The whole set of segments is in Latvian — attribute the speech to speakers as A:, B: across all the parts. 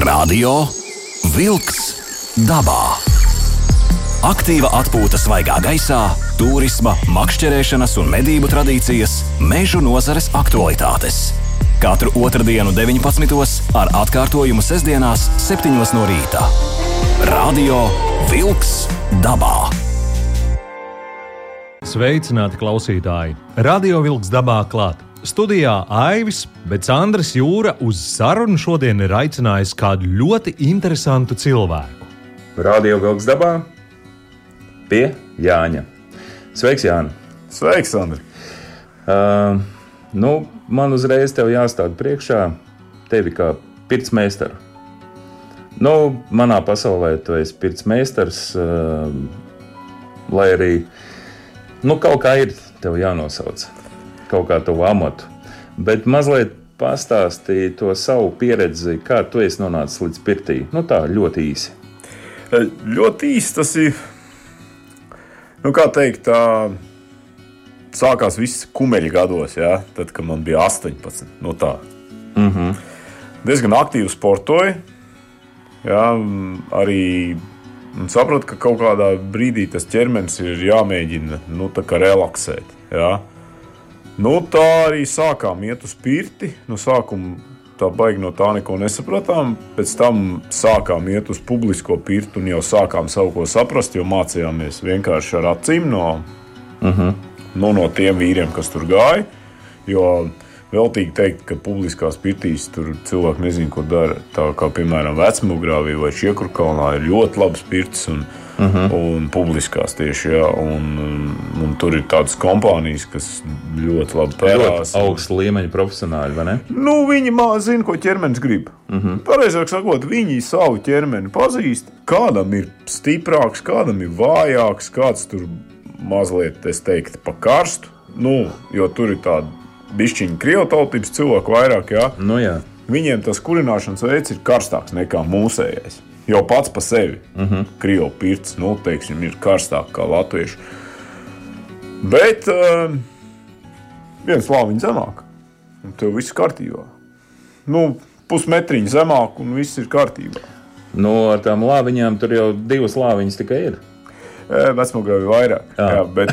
A: Radio Wolks dabā. Aktīva atpūta svaigā gaisā, turisma, makšķerēšanas un medību tradīcijas, mežu nozares aktualitātes. Katru otrdienu, 19. ar atkārtojumu sestdienās, 7. no rīta. Radio Wolks dabā.
B: Sveicināti klausītāji! Radio Vilks dabā klāt. Studijā Aivis, bet Andris Jūra uz sarunu šodien ir aicinājis kādu ļoti interesantu cilvēku.
C: Radio Vilks dabā pie Jāņa. Sveiks, Jānis!
D: Sveiks, Andri!
C: Uh, nu, man uzreiz te jāstāda priekšā tevi kā pirtsmeistaru. Nu, manā pasaulē tu esi pirtsmeistars, uh, lai arī nu, kaut kā ir tev jānosauc kaut kā tavu amatu. Bet mazliet pastāstīja to savu pieredzi, kā tu esi nonācis līdz pirtī. Nu, tā ļoti īsi.
D: E, ļoti īsi tas ir. Nu, kā teikt, tā sākās viss kumeļa gados, ja? tad, kad man bija 18. Nu, tā.
C: Mm -hmm.
D: Diezgan aktīvi sportoju. Ja? Arī sapratu, ka kaut kādā brīdī tas ķermenis ir jāmēģina nu, relaksēt. Ja? Nu, tā arī sākām iet uz pirti. No sākuma tā baigi no tā neko nesapratām. Pēc tam sākām iet uz publisko pirti un jau sākām savu ko saprast, jo mācījāmies vienkārši ar acīm no, uh
C: mhm.
D: -huh. nu, no tiem vīriem, kas tur gāja. Jo veltīgi teikt, ka publiskās pirtīs tur cilvēki nezina, ko dara. Tā kā piemēram Vecmūgrāvī vai Čiekurkalnā ir ļoti labs pirts. Un,
C: Uh -huh.
D: un publiskās tieši. Jā, un, un tur ir tādas kompānijas, kas ļoti labi
C: parādās. Augsta līmeņa profesionāļi, vai ne?
D: Nu, viņi zina, ko ķermenis grib.
C: Uh -huh.
D: Pareizāk sakot, viņi savu ķermeni pazīst. Kādam ir stiprāks, kādam ir vājāks, kāds tur mazliet, es teiktu, pa karstu. Nu, jo tur ir tāda bišķiņa krievotautības cilvēku vairāk. Jā.
C: Nu, jā.
D: Viņiem tas kurināšanas veids ir karstāks nekā mūsējais. Jau pats par sevi.
C: Uh -huh.
D: Krievijas pirts, nu, teiksim, ir karstāk kā latviešu. Bet uh, viens lāviņš zemāk, un tev viss kārtībā. Nu, pusmetriņš zemāk, un viss ir kārtībā.
C: Nu, ar tām lāviņām tur jau divas lāviņas tikai ir.
D: Vecmogā ir vairāk. Jā. Jā, bet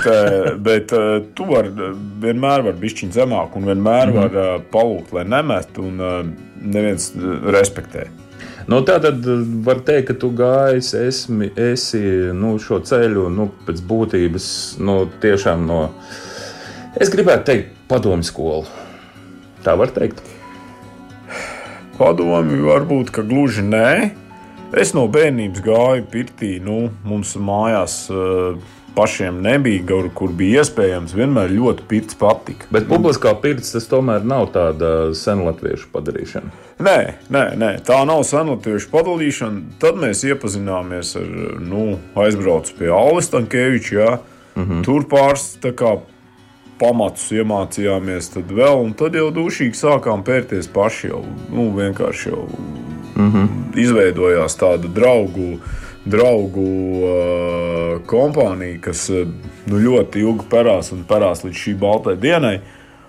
D: bet tu vari vienmēr vari bišķiņ zemāk un vienmēr mm -hmm. var palūgt, lai nemestu un neviens respektē.
C: Nu, tā tad var teikt, ka tu gājis, esmi, esi nu, šo ceļu nu, pēc būtības nu, tiešām no, es gribētu teikt, padomu skolu. Tā var teikt.
D: Padomi varbūt, ka gluži nē. Es no bērnības gāju pirtī, nu, mums mājās uh, pašiem nebija, kur, kur bija iespējams. Vienmēr ļoti pirts patika.
C: Bet publiskā pirts tas tomēr nav tāda senlatviešu padarīšana.
D: Nē, nē, nē, tā nav senlatviešu padalīšana. Tad mēs iepazināmies ar, nu, aizbraucu pie Alis Tankēviča.
C: Mm -hmm.
D: Tur pāris kā, pamatus iemācījāmies, tad vēl, un tad jau dušīgi sākām pērties paši. Jau, nu, vienkārši jau
C: mm -hmm.
D: izveidojās tāda draugu. Draugu uh, kompānija, kas uh, nu, ļoti ilgi parās un parās līdz šī baltai dienai.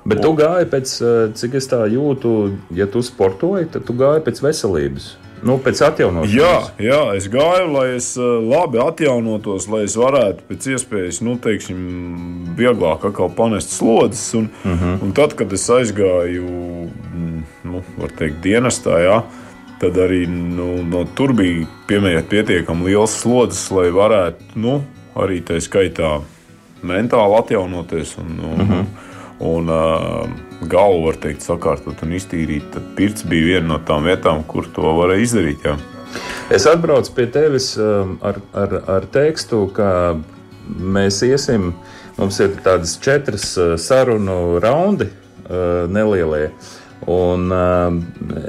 C: Bet tu gāji pēc, cik es tā jūtu, ja tu sportoji, tad tu gāji pēc veselības. Nu, pēc atjaunošanās.
D: Jā, jā, es gāju, lai es labi atjaunotos, lai es varētu pēc iespējas, nu, teiksim, vieglāk atkal panest slodzes. Un,
C: uh -huh.
D: un tad, kad es aizgāju, nu, var teikt, dienestā, jā, tad arī nu, no tur bija pietiekami liels slodzes, lai varētu, nu, arī tā skaitā mentāli atjaunoties. Un, un, uh -huh. Un, uh, galvu, var teikt, sakārtot un iztīrīt, tad pirts bija viena no tām vietām, kur to varēja izdarīt. Jā.
C: Es atbraucu pie tevis ar, ar, ar tekstu, ka mēs iesim. Mums ir tādas četras sarunu raundi, nelielie. Un,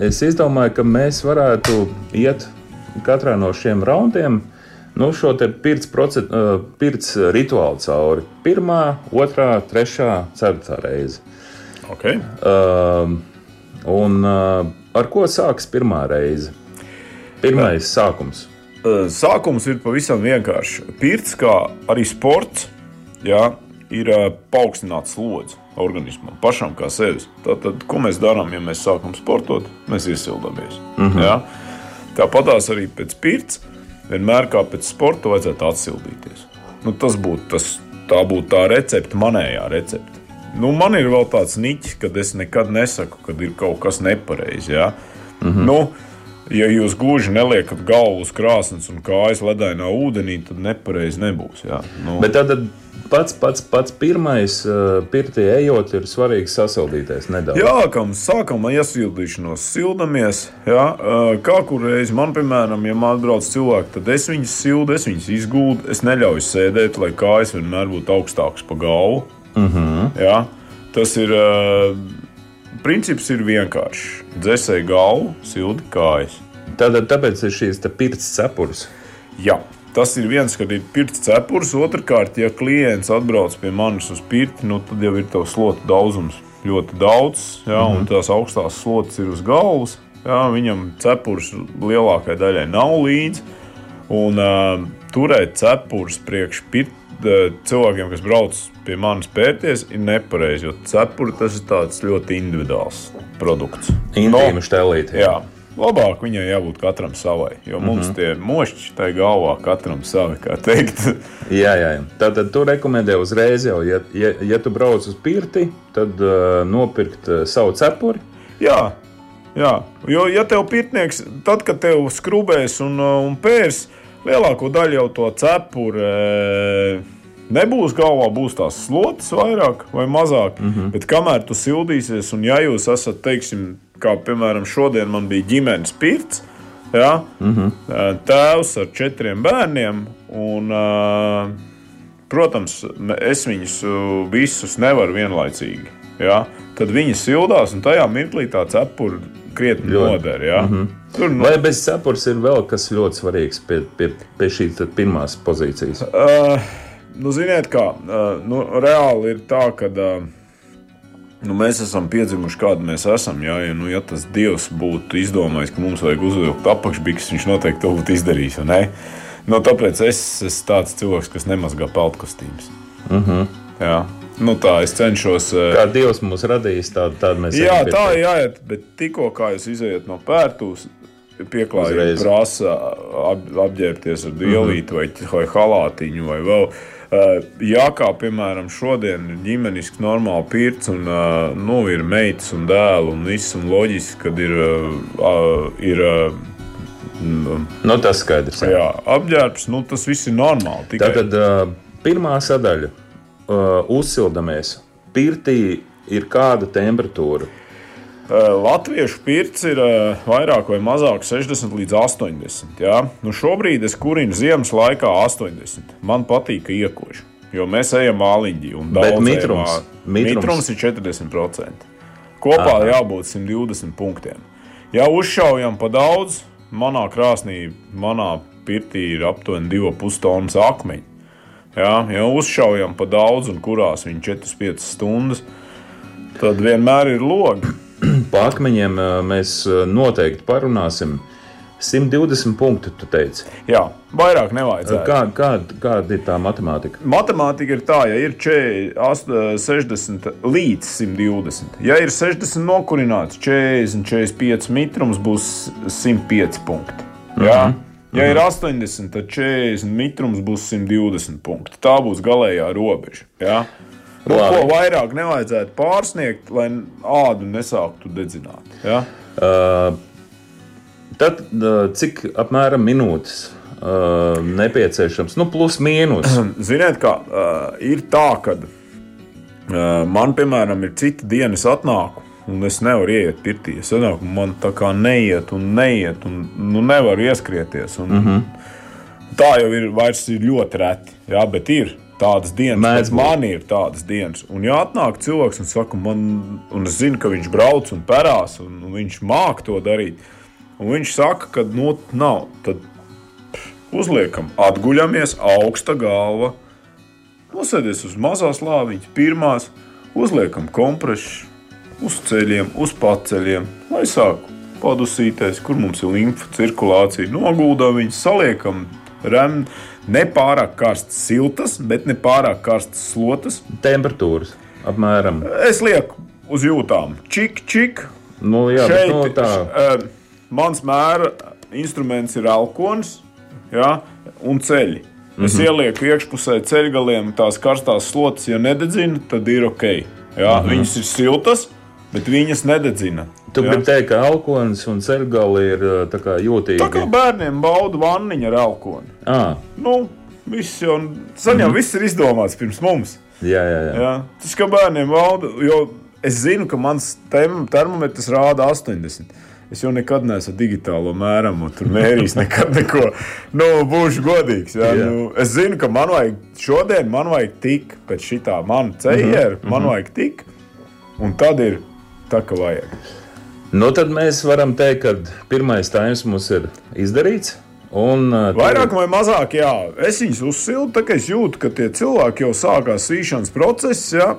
C: es izdomāju, ka mēs varētu iet katrā no šiem raundiem nu, šo pirts, procet, pirts rituālu cauri. Pirmā, otrā, trešā, ceturtā reize.
D: Okay.
C: Uh, un uh, ar ko sākas pirmā reize? Pirmais Jā. sākums.
D: Sākums ir pavisam vienkāršs. Pirts, kā arī sports, jā, ir uh, paaugstināts slodzi organismam, pašam kā sevis. Tātad, ko mēs darām, ja mēs sākam sportot? Mēs iesildamies.
C: Mm -hmm.
D: jā? Tāpatās arī pēc pirts, vienmēr kā pēc sporta, vajadzētu atsildīties. Nu, tas būtu tas, tā būtu tā recepte, manējā recepte. Nu, man ir vēl tāds niķis, kad es nekad nesaku, kad ir kaut kas nepareizi. Ja? Mm -hmm. nu, ja jūs gluži neliekat galvu uz krāsnes un kājas ledainā ūdenī, tad nepareizi nebūs. Jā. Nu.
C: Bet tad pats, pats, pats pirmais uh, pirtī ejot, ir svarīgi sasildīties nedaudz.
D: Jā, kam sākam iesildīšanos, sildamies. Jā, uh, kā kur reizi man, piemēram, ja man atbrauc cilvēki, tad es viņus sildu, es viņus izgūdu, es neļauju sēdēt, lai kājas vienmēr būtu augstākas pa galvu. Uh -huh. Jā, tas ir. Uh, princips ir vienkāršs. Dzēsēji galvu, sildi kājas.
C: Tātad, tāpēc ir šīs pirts cepures.
D: Jā. Tas ir viens, kad ir pirts cepures. Otrakārt, ja klients atbrauc pie manis uz pirti, nu, tad jau ir tavs slotu daudzums ļoti daudz, jā, mm -hmm. un tās augstās slotas ir uz galvas. Jā, viņam cepures lielākajai daļai nav līdzi. Un uh, turēt cepures priekš pirti cilvēkiem, kas brauc pie manis pērties, ir nepareizi. Jo cepuri tas ir ļoti individuāls produkts.
C: Intīma no, štelīte.
D: Labāk viņai jābūt katram savai, jo mums mm -hmm. tie mošķi tai galvā katram savi, kā teikt.
C: jā, jā, jā. Tātad tu rekomendē uzreiz jau, ja, ja, ja tu brauc uz pirti, tad uh, nopirkt uh, savu cepuri.
D: Jā, jā, jo ja tev pirtnieks, tad, kad tev skrubēs un, un pērs, lielāko daļu jau to cepuri e, nebūs galvā, būs tās slotas vairāk vai mazāk. Mm -hmm. Bet kamēr tu sildīsies, un ja jūs esat, teiksim, kā piemēram šodien man bija ģimenes pirts, ja, mm -hmm. tēvs ar četriem bērniem. Un, Protams, es viņus visus nevaru vienlaicīgi. Ja? Tad viņi sildās, un tajā mirklī tā cepura krietni noder. Ja? Mm -hmm.
C: Tur, nu... Vai bez cepures ir vēl kas ļoti svarīgs pie, pie, pie šīs pirmās pozīcijas?
D: Uh, nu, ziniet, kā uh, nu, reāli ir tā, ka. Uh, Nu, mēs esam piedzimuši, kāda mēs esam. Jā, ja, nu, ja tas Dievs būtu izdomājis, ka mums vajag uzvilkt apakšbiks, viņš noteikti to būtu izdarījis. Nu, tāpēc es esmu tāds cilvēks, kas nemazgā peltkostīmus. Uh
C: mhm. -huh.
D: Jā, Nu, tā es cenšos.
C: Eh, kā Dievs mums radījis, tādu tā mēs
D: Jā, tā ir jāiet, bet tikko kā jūs izējat no pērtūs, pieklājīgi prasa ap, apģērbties ar dielīti mm -hmm. vai, vai halātiņu vai vēl. Uh, jā, kā piemēram šodien ir ģimenisks, normāli pirts, un uh, nu, ir meitas un dēls, un viss ir loģiski, kad ir. Uh, ir
C: nu, tas skaidrs.
D: Jā, jā apģērbs, nu, tas viss ir normāli.
C: Tikai... Tātad pirmā sadaļa uzsildamies, pirtī ir kāda temperatūra?
D: Uh, latviešu pirts ir uh, vairāk vai mazāk 60 līdz 80. Ja? Nu šobrīd es kurinu ziemas laikā 80. Man patīk, ka iekož, jo mēs ejam māliņģī.
C: Bet mitrums,
D: mitrums. mitrums ir 40%. Kopā Aha. jābūt 120 punktiem. Ja uzšaujam pa daudz, manā krāsnī, manā pirtī ir aptuveni 2,5 tonnas akmeņu. Jā, ja uzšaujam pa daudz, un kurās viņi 4-5 stundas, tad vienmēr ir logi.
C: Par akmeņiem mēs noteikti parunāsim. 120 punktu, tu teici.
D: Jā, vairāk nevajadzētu.
C: Kā, kā, kāda ir tā matemātika?
D: Matemātika ir tā, ja ir 40, 60 līdz 120. Ja ir 60 nokurināts, 40, 45 mitrums būs 105 punkti. Jā? Mm -hmm. Ja ir 80, tad 40 mitrums būs 120 punkti. Tā būs galējā robeža. Ja? Nu, ko vairāk nevajadzētu pārsniegt, lai ādu nesāktu dedzināt. Ja?
C: Uh, tad uh, cik apmēram minūtes uh, nepieciešams? Nu, plus mīnus.
D: Ziniet, kā uh, ir tā, ka uh, man, piemēram, ir cita dienas atnākuma un es nevaru iet pirtī. Es sanāku, man tā kā neiet un neiet, un nu, nevaru ieskrieties. Un, mm -hmm. Tā jau ir, ir ļoti reti, jā, bet ir tādas dienas, Mēdz man ir tādas dienas. Un, ja atnāk cilvēks un saka, man, un es zinu, ka viņš brauc un perās, un, un viņš māk to darīt, un viņš saka, ka nu, nav, tad uzliekam, atguļamies, augsta galva, nosēdies uz mazās lāviņas, pirmās, uzliekam kompresu uz ceļiem, uz paceļiem, lai sāku padusīties, kur mums ir limfa cirkulācija. Noguldām viņus, saliekam rem, ne pārāk karstas, siltas, bet ne pārāk karstas slotas.
C: Temperatūras apmēram.
D: Es lieku uz jūtām, čik, čik.
C: Nu, jā, Šeit, no tā.
D: Š, uh, mans mēra instruments ir alkohols ja, un ceļi. Es
C: Mhm.
D: mm -hmm. ielieku iekšpusē ceļgaliem tās karstās slotas, ja nededzina, tad ir ok. Ja, mm -hmm. Viņas ir siltas, bet viņas nededzina.
C: Mhm. Tu gribi teikt, ka alkohols un ceļgali ir tā kā jūtīgi.
D: Tā kā bērniem bauda vanniņa ar alkoholu.
C: À,
D: Nu, viss jau, sen
C: Mhm.
D: jau viss ir izdomāts pirms mums.
C: jā, jā, jā.
D: Jā. Tas kā bērniem valda, jo es zinu, ka mans termometrs rāda 80. Es jau nekad neesmu digitālo mēramu, tur mērījis nekad neko. Nu, būšu godīgs. Jā.
C: Jā.
D: Jā. Nu, es zinu, ka man vajag šodien, man vajag tik pēc šitā mana ceļa, mm -hmm. man vajag tik, un tad ir tā, ka vajag.
C: Nu, tad mēs varam teikt, ka pirmais taims mums ir izdarīts. Un, uh,
D: Vairāk vai mazāk, jā, es viņus uzsildu, tā kā es jūtu, ka tie cilvēki jau sākās sīšanas process. Jā.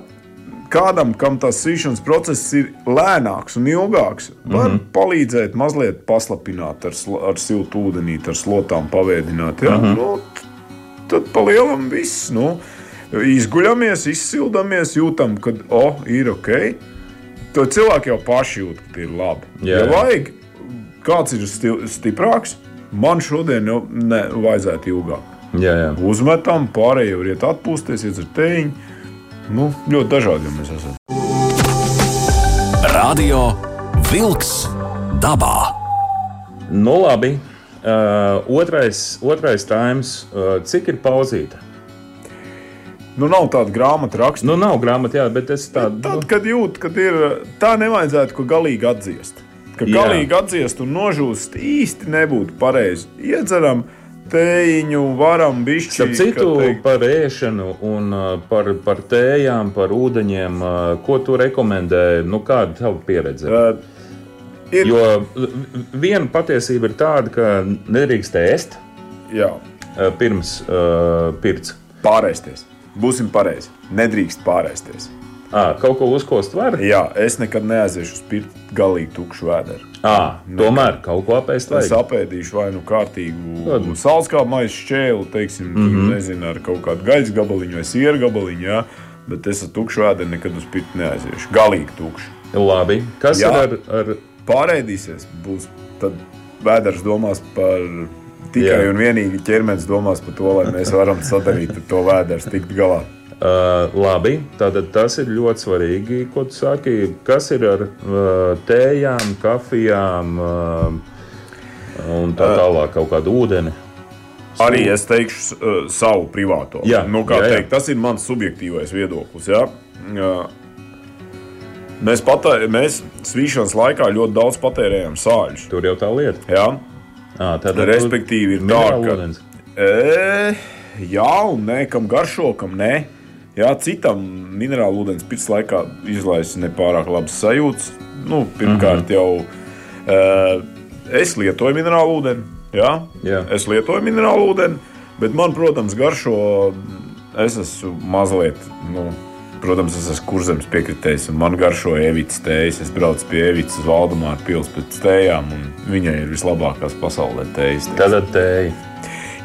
D: Kādam, kam tas sīšanas process ir lēnāks un ilgāks, var mm -hmm. palīdzēt mazliet paslapināt ar, ar siltu ūdenī, ar slotām pavēdināt. Jā. Mm -hmm. nu, tad palielam viss. Nu, izguļamies, izsildamies, jūtam, ka oh, ir ok. To cilvēki jau paši jūt, ka tie ir labi.
C: Jā,
D: ja
C: jā.
D: vajag, kāds ir sti- stiprāks, man šodien jau ne, vajadzētu ilgāk.
C: jā, jā.
D: Uzmetam, pārējie var iet atpūsties, iet ar tēņu. Nu, ļoti dažādi jau mēs esam.
A: Radio Wolks dabā.
C: Nu, labi. Uh, otrais, otrais taims, uh, cik ir pauzīta?
D: Nu, nav tāda grāmata raksta.
C: Nu, nav grāmatā, jā, bet es tādu
D: Tad, kad jūt, ka ir tā, nevajadzētu ko galīgi atdziest. Ka
C: Jā.
D: galīgi atdziest un nožūst īsti nebūtu pareizi. Iedzeram tējiņu, varam bišķi.
C: Starp citu,
D: teikt,
C: par ēšanu un uh, par, par tējām, par ūdeņiem, uh, ko tu rekomendē? Nu, kāda tava pieredze?
D: ā, ir,
C: Jo viena patiesība ir tāda, ka nedrīkst ēst
D: jā,
C: uh, pirms uh, pirts.
D: pārēsties. Būsim pareizi. Nedrīkst pārēsties.
C: À, kaut ko uzkost var?
D: Jā, es nekad neaiziešu uz pirti galīgi tukšu vēderu.
C: À, tomēr kaut ko apēst
D: Es
C: vajag.
D: apēdīšu vai nu kārtīgu
C: Kādu?
D: salskāpu maisu šķēlu, teiksim, mm -hmm. nezinu, ar kaut kādu gaļas gabaliņu vai sieru gabaliņu. Jā. Bet es ar tukšu vēderi nekad uz pirti neaiziešu. Galīgi tukšu.
C: Labi. Kas
D: Jā.
C: ir ar, ar
D: Pārēdīsies, būs tad vēders domās par. Tikai
C: Jā.
D: un vienīgi ķermenis domās par to, lai mēs varam sadarīt ar to vēders, tikt galā.
C: Uh, labi, tātad tas ir ļoti svarīgi. Ko tu saki? Kas ir ar uh, tējām, kafijām uh, un tā tālāk, kaut kādu ūdeni?
D: Arī es teikšu uh, savu privāto.
C: Jā,
D: nu, kā
C: jā, jā.
D: teikt, tas ir mans subjektīvais viedoklis. Jā. Jā. Mēs, patē, mēs svīšanas laikā ļoti daudz patērējam sāļus.
C: Tur jau tā lieta.
D: Jā.
C: À, tad
D: Respektīvi, ir tā, ka
C: ūdens.
D: e, jā, un nē, kam garšo, kam nē. Jā, citam minerālu ūdens pirts laikā izlaisa nepārāk labas sajūtas. Nu, pirmkārt,
C: Mhm.
D: jau e, es lietoju minerālu ūdeni. Jā,
C: Jā.
D: es lietoju minerālu ūdeni, bet man, protams, garšo. Es esmu mazliet. Nu, Protams, es esmu kurzems piekritējis, un man garšo evītas tējas. Es braucu pie evītas uz Valdemāru pilsētu pēc tējām, un viņai ir vislabākās pasaulē tējas.
C: Tātad tēja.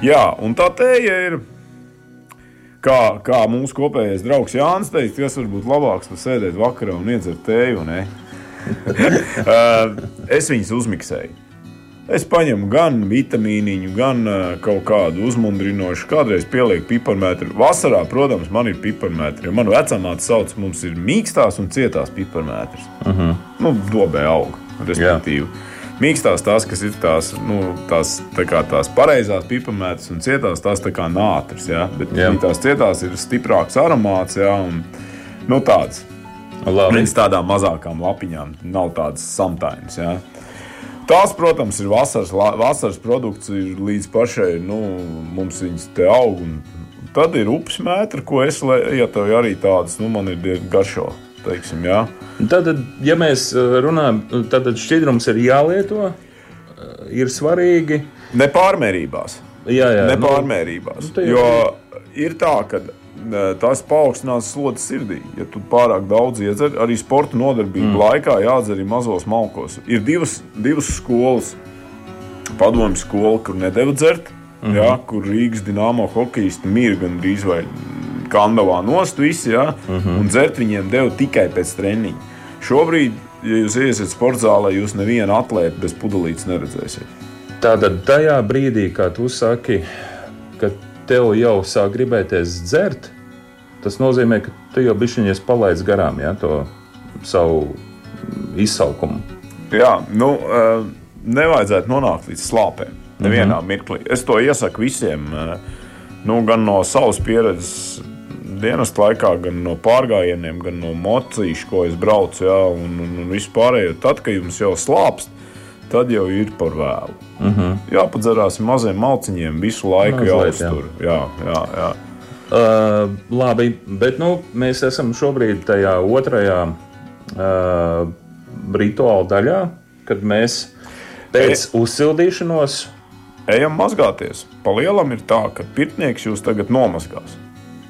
D: Jā, un tā tēja ir. Kā, kā mūsu kopējais draugs Jānis teica, kas var būt labāks par sēdēt vakarā un iedzert tēju. Uh, es viņus uzmiksēju. Es paņemu gan vitamīniņu, gan kaut kādu uzmundrinošu. Kādreiz pielieku piparmētru. Vasarā, protams, man ir piparmētri. Man vecāmāte sauc, mums ir mīkstās un cietās piparmētras. Uh -huh. Nu, dobē aug, respektīvi. Mīkstās tās, kas ir tās, nu, tās, tā kā tās pareizās piparmētras, un cietās tās tā kā nātris. Ja? Bet
C: Jā.
D: jā. tās cietās ir stiprāks aromāts, ja? un nu, tāds.
C: Labi.
D: Viņas tādām mazākām lapiņām nav tādas samtainas. Ja? Tās, protams, ir vasaras, vasaras produkts, ir līdz pašai, nu, mums viņas te aug. un Tad ir upes mētra, ko es lietoju arī tādas, nu, man ir diezgan garšo. Teiksim, jā.
C: Tad, ja mēs uh, runājam, tad šķidrums ir jālieto, uh, ir svarīgi.
D: Nepārmērībās.
C: Jā, jā, nu,
D: Nepārmērībās.
C: nu, jau
D: jo ir tā, ka tas paaugstinās slodzes sirdī. Ja tu pārāk daudz iedzer, arī sporta nodarbību mm. laikā jādzer arī mazos malkos. Ir divas, divas skolas. Padomju skola, kur nedēļa dzert, mm -hmm. jā, kur Rīgas dīnāmo hokejisti mirga gandrīz vai kandavā nost visi, jā, mm -hmm. un dzert viņiem deva tikai pēc treniņa. Šobrīd, ja jūs iesiet sporta zālē, jūs nevienu atlētu bez pudelītes neredzēsiet.
C: Tātad tajā brīdī, kad tu saki, ka tev jau sāk gribēties dzert, tas nozīmē, ka tu jau bišķiņies palaidis garām ja, to savu izsaukumu.
D: Jā, nu, eh, nevajadzētu nonākt līdz slāpēm. Nevienā mm -hmm. mirklī. Es to iesaku visiem, eh, nu, gan no savas pieredzes dienas laikā, gan no pārgājieniem, gan no mocīšu, ko es braucu, jā, un, un, un vispārējo. Tad, kad jums jau slāpst, tad jau ir par vēlu. Mm -hmm. Jāpadzerās maziem malciņiem, visu laiku
C: Mazliet,
D: jāuztur. Jā, jā, jā.
C: Uh, labi, bet nu, mēs esam šobrīd tajā otrajā uh, rituāla daļā, kad mēs pēc e... uzsildīšanos
D: ejam mazgāties. Pa lielam ir tā, ka pirtnieks jūs tagad nomazgās.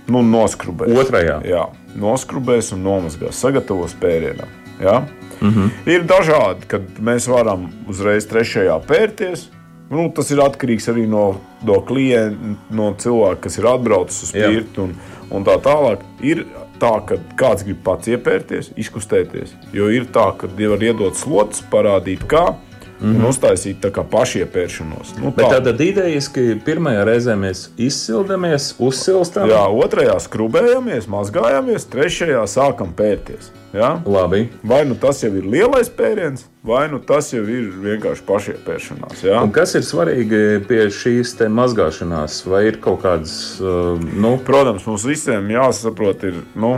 D: Nu, noskrubēs.
C: Otrajā.
D: Jā, noskrubēs un nomazgās. Sagatavos pērienam. Ja? Mm -hmm. Ir dažādi, kad mēs varam uzreiz trešajā pērties. Nu, tas ir atkarīgs arī no, no klienta, no cilvēka, kas ir atbraucis uz pirti un, un tā tālāk. Ir tā, ka kāds grib pats iepērties, izkustēties. Jo ir tā, ka var iedot slots, parādīt, kā Mm -hmm. Un uztaisīt tā kā pašiepēršanos. Nu,
C: tā tad idejiski pirmajā reizē mēs izsildamies, uzsilstam.
D: Jā, otrajā skrubējamies, mazgājamies, trešajā sākam pērties. Ja?
C: Labi.
D: Vai nu tas jau ir lielais pēriens, vai nu tas jau ir vienkārši pašiepēršanās. Ja?
C: Un kas ir svarīgi pie šīs mazgāšanās? Vai ir kaut kādas, uh, nu...
D: Protams, mums visiem jāsaprot, ir, nu,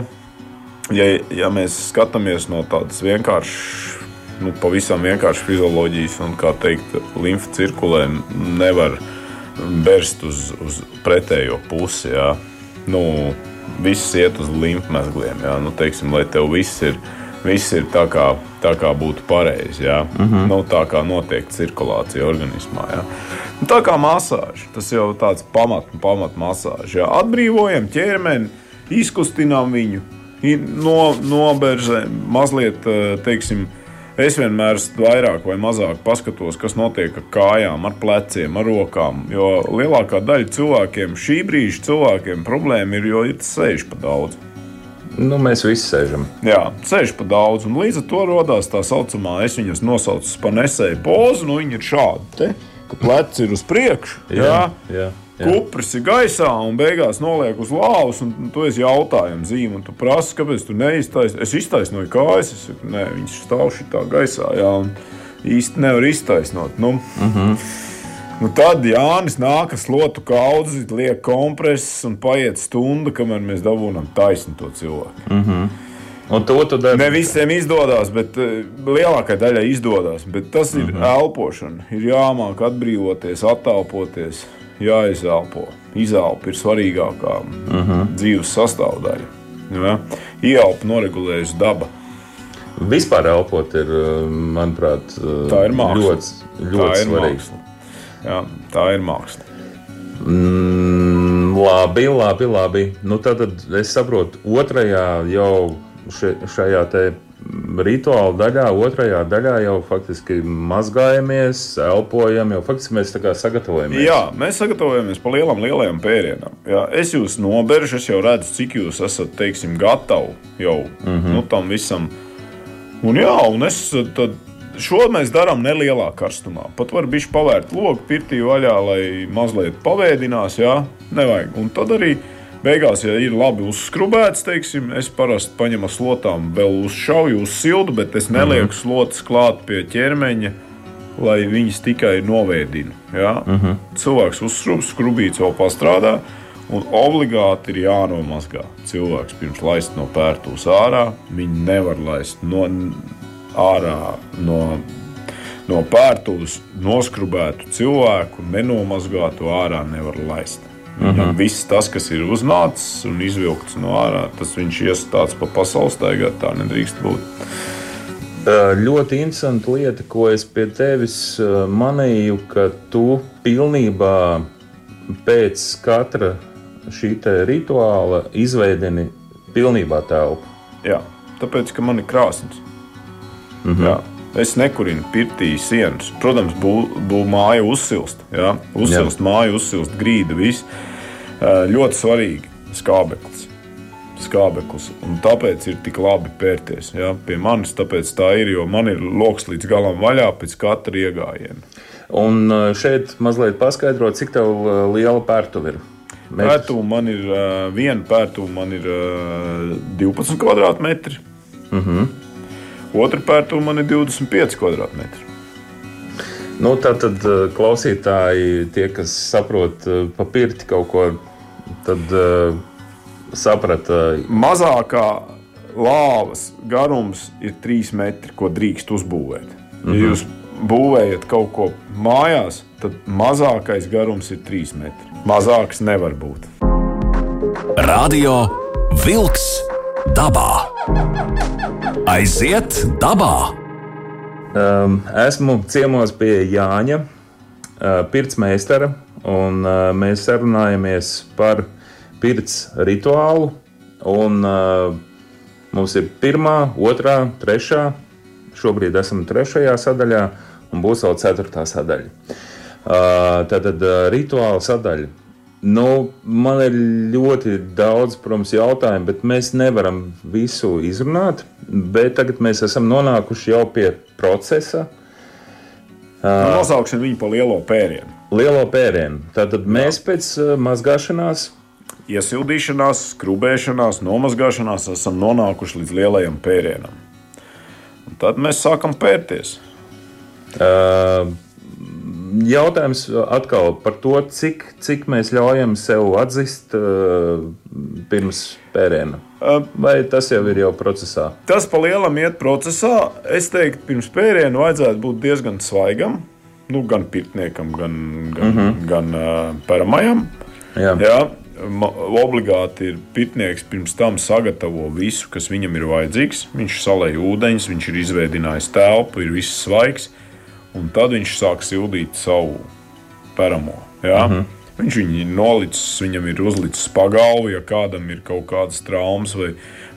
D: ja, ja mēs skatāmies no tādas vienkāršas nu, pavisam vienkārši fizioloģijas un, kā teikt, limfa cirkulē nevar bērst uz, uz pretējo pusi. Jā. Nu, viss iet uz limfmezgliem. Jā. Nu, teiksim, lai tev viss ir, viss ir tā, kā, tā kā būtu pareizi. Mm -hmm. nu, tā kā notiek cirkulācija organismā. Jā. Nu, tā kā masāža, tas jau ir tāds pamat, pamat masāža. Jā. Atbrīvojam ķermeni, izkustinām viņu, no, noberzē mazliet, teiksim, Es vienmēr vairāk vai mazāk paskatos, kas notiek ar kājām, ar pleciem, ar rokām. Jo lielākā daļa cilvēkiem, šī brīža cilvēkiem, problēma ir, jo ir sēž pa daudz.
C: Nu, mēs visi sēžam.
D: Jā, sēž pa daudz. Un līdz ar to radās tā saucamā, es viņas nosaucu par nesēju pozu. Nu, viņa ir šāda, te, ka pleci ir uz priekšu. Jā, jā. jā kupris ir gaisā un beigās noliek uz lāvas, un tu esi jautājuma zīme, un tu prasi, kāpēc tu neiztaisnoji. Es iztaisnoju kājas, es saku, nē, viņš stāv šitā gaisā, jā, un īsti nevar iztaisnot. Nu, mm -hmm. Nu, tad Jānis nāk ar slotu kaudzi, liek kompresus un paiet stunda, kamēr mēs dabūjam taisnu to cilvēku.
C: Mm -hmm. Un to tu dari?
D: Ne visiem izdodas, bet uh, lielākajai daļai izdodas. Bet tas ir mm -hmm. elpošana. Ir jāmāk atbrīvoties, attālpoties jāizelpo. Izelpa ir svarīgākā uh mhm. -huh. dzīves sastāvdaļa. Ja? Ieelpa noregulējusi daba.
C: Vispār elpot ir, manuprāt,
D: tā ir māksla.
C: ļoti, ļoti svarīgs.
D: Jā, tā ir māksla.
C: Mm, labi, labi, labi. Nu, tad es saprotu, otrajā jau še, šajā te rituāla daļā, otrajā daļā jau faktiski mazgājamies, elpojam, jau faktiski mēs tā kā sagatavojamies.
D: Jā, mēs sagatavojamies pa lielam, lielajam pērienam. Jā, es jūs noberžu, es jau redzu, cik jūs esat, teiksim, gatavi jau mm -hmm. nu, tam visam. Un jā, un es tad. Šo mēs darām nelielā karstumā. Pat var būt pavērt logu, pirtī vaļā, lai mazliet pavēdinās. Jā, nevajag. Un tad arī Beigās, ja ir labi uzskrubēts, teiksim, es parasti paņemu slotām, vēl uzšauju uz siltu, bet es nelieku -hmm. slotas klāt pie ķermeņa, lai viņas tikai novēdinu. Ja? -hmm. Cilvēks uzskrubs, skrubīts vēl pastrādā. Un obligāti ir jānomazgā cilvēks pirms laist no pērtūs ārā. Viņi nevar laist no, ārā no, no pērtūs noskrubētu cilvēku, nenomazgātu ārā nevar laist. Mm -hmm. Viss tas, kas ir uznācis un izvilkts no ārā, tas viņš iestāts pa pasaules staigā. Tā nedrīkst būt.
C: Ļoti interesanta lieta, ko es pie tevis manīju, ka tu pilnībā pēc katra šī rituāla izveidini pilnībā telpu.
D: Jā, tāpēc, ka man ir krāsnes. Mm -hmm. Jā. Es nekurinu pirtī sienas. Protams, būvniecība bū māja uzsilst. Ja? Uzsilst Jā. māja, uzsilst grīda. Viss. Ļoti svarīgi skābeklis. Skābeklis. Un tāpēc ir tik labi pērties ja? pie manis. Tāpēc tā ir, jo man ir lokus līdz galam vaļā pēc katra iegājiena.
C: Un šeit mazliet paskaidrot, cik liela pērtuve ir.
D: Pērtuve man ir viena pērtuve, man ir uh, 12 kvadrātmetri.
C: Uh -huh.
D: Otra pērtuve man ir 25 kvadrātmetri.
C: Nu, tā tad uh, klausītāji, tie, kas saprot uh, pa pirti kaut ko, tad uh, saprata.
D: Mazākā lāvas garums ir 3 metri, ko drīkst uzbūvēt. Ja
C: Mhm.
D: jūs būvējat kaut ko mājās, tad mazākais garums ir 3 metri. Mazāks nevar būt.
A: Radio Wolks dabā. Aiziet dabā!
C: Um, esmu ciemos pie Jāņa, uh, pirtsmeistara, un uh, mēs sarunājamies par pirts rituālu. Un, uh, mums ir pirmā, otrā, trešā. Šobrīd esam trešajā sadaļā, un būs vēl ceturtā sadaļa. Uh, Tātad uh, rituāla sadaļa. Nu, man ir ļoti daudz, protams, jautājumu, bet mēs nevaram visu izrunāt. Bet tagad mēs esam nonākuši jau pie procesa,
D: Nu, nosauksim viņu par lielo pērienu.
C: lielo pērienu. Tātad mēs pēc uh, mazgāšanās,
D: Iesildīšanās, skrūvēšanās, nomazgāšanās esam nonākuši līdz lielajam pērienam. Un tad mēs sākam pērties.
C: uh, jautājums atkal par to, cik, cik mēs ļaujam sev atzīt uh, pirms pēriena. Vai tas jau ir jau procesā?
D: Tas pa lielam iet procesā. Es teiktu, pirms pēriena vajadzētu būt diezgan svaigam. Nu, gan pirtniekam, gan, gan, mm -hmm. gan uh, paramajam.
C: Jā.
D: Jā, obligāti ir pirtnieks pirms tam sagatavo visu, kas viņam ir vajadzīgs. Viņš salēj ūdeņus, viņš ir izveidojis telpu, ir viss svaigs, un tad viņš sāk sildīt savu paramo. Jā? Mm -hmm. Viņš viņu ir nolicis, viņam ir uzlicis pagalvu, ja kādam ir kaut kādas traumas vai,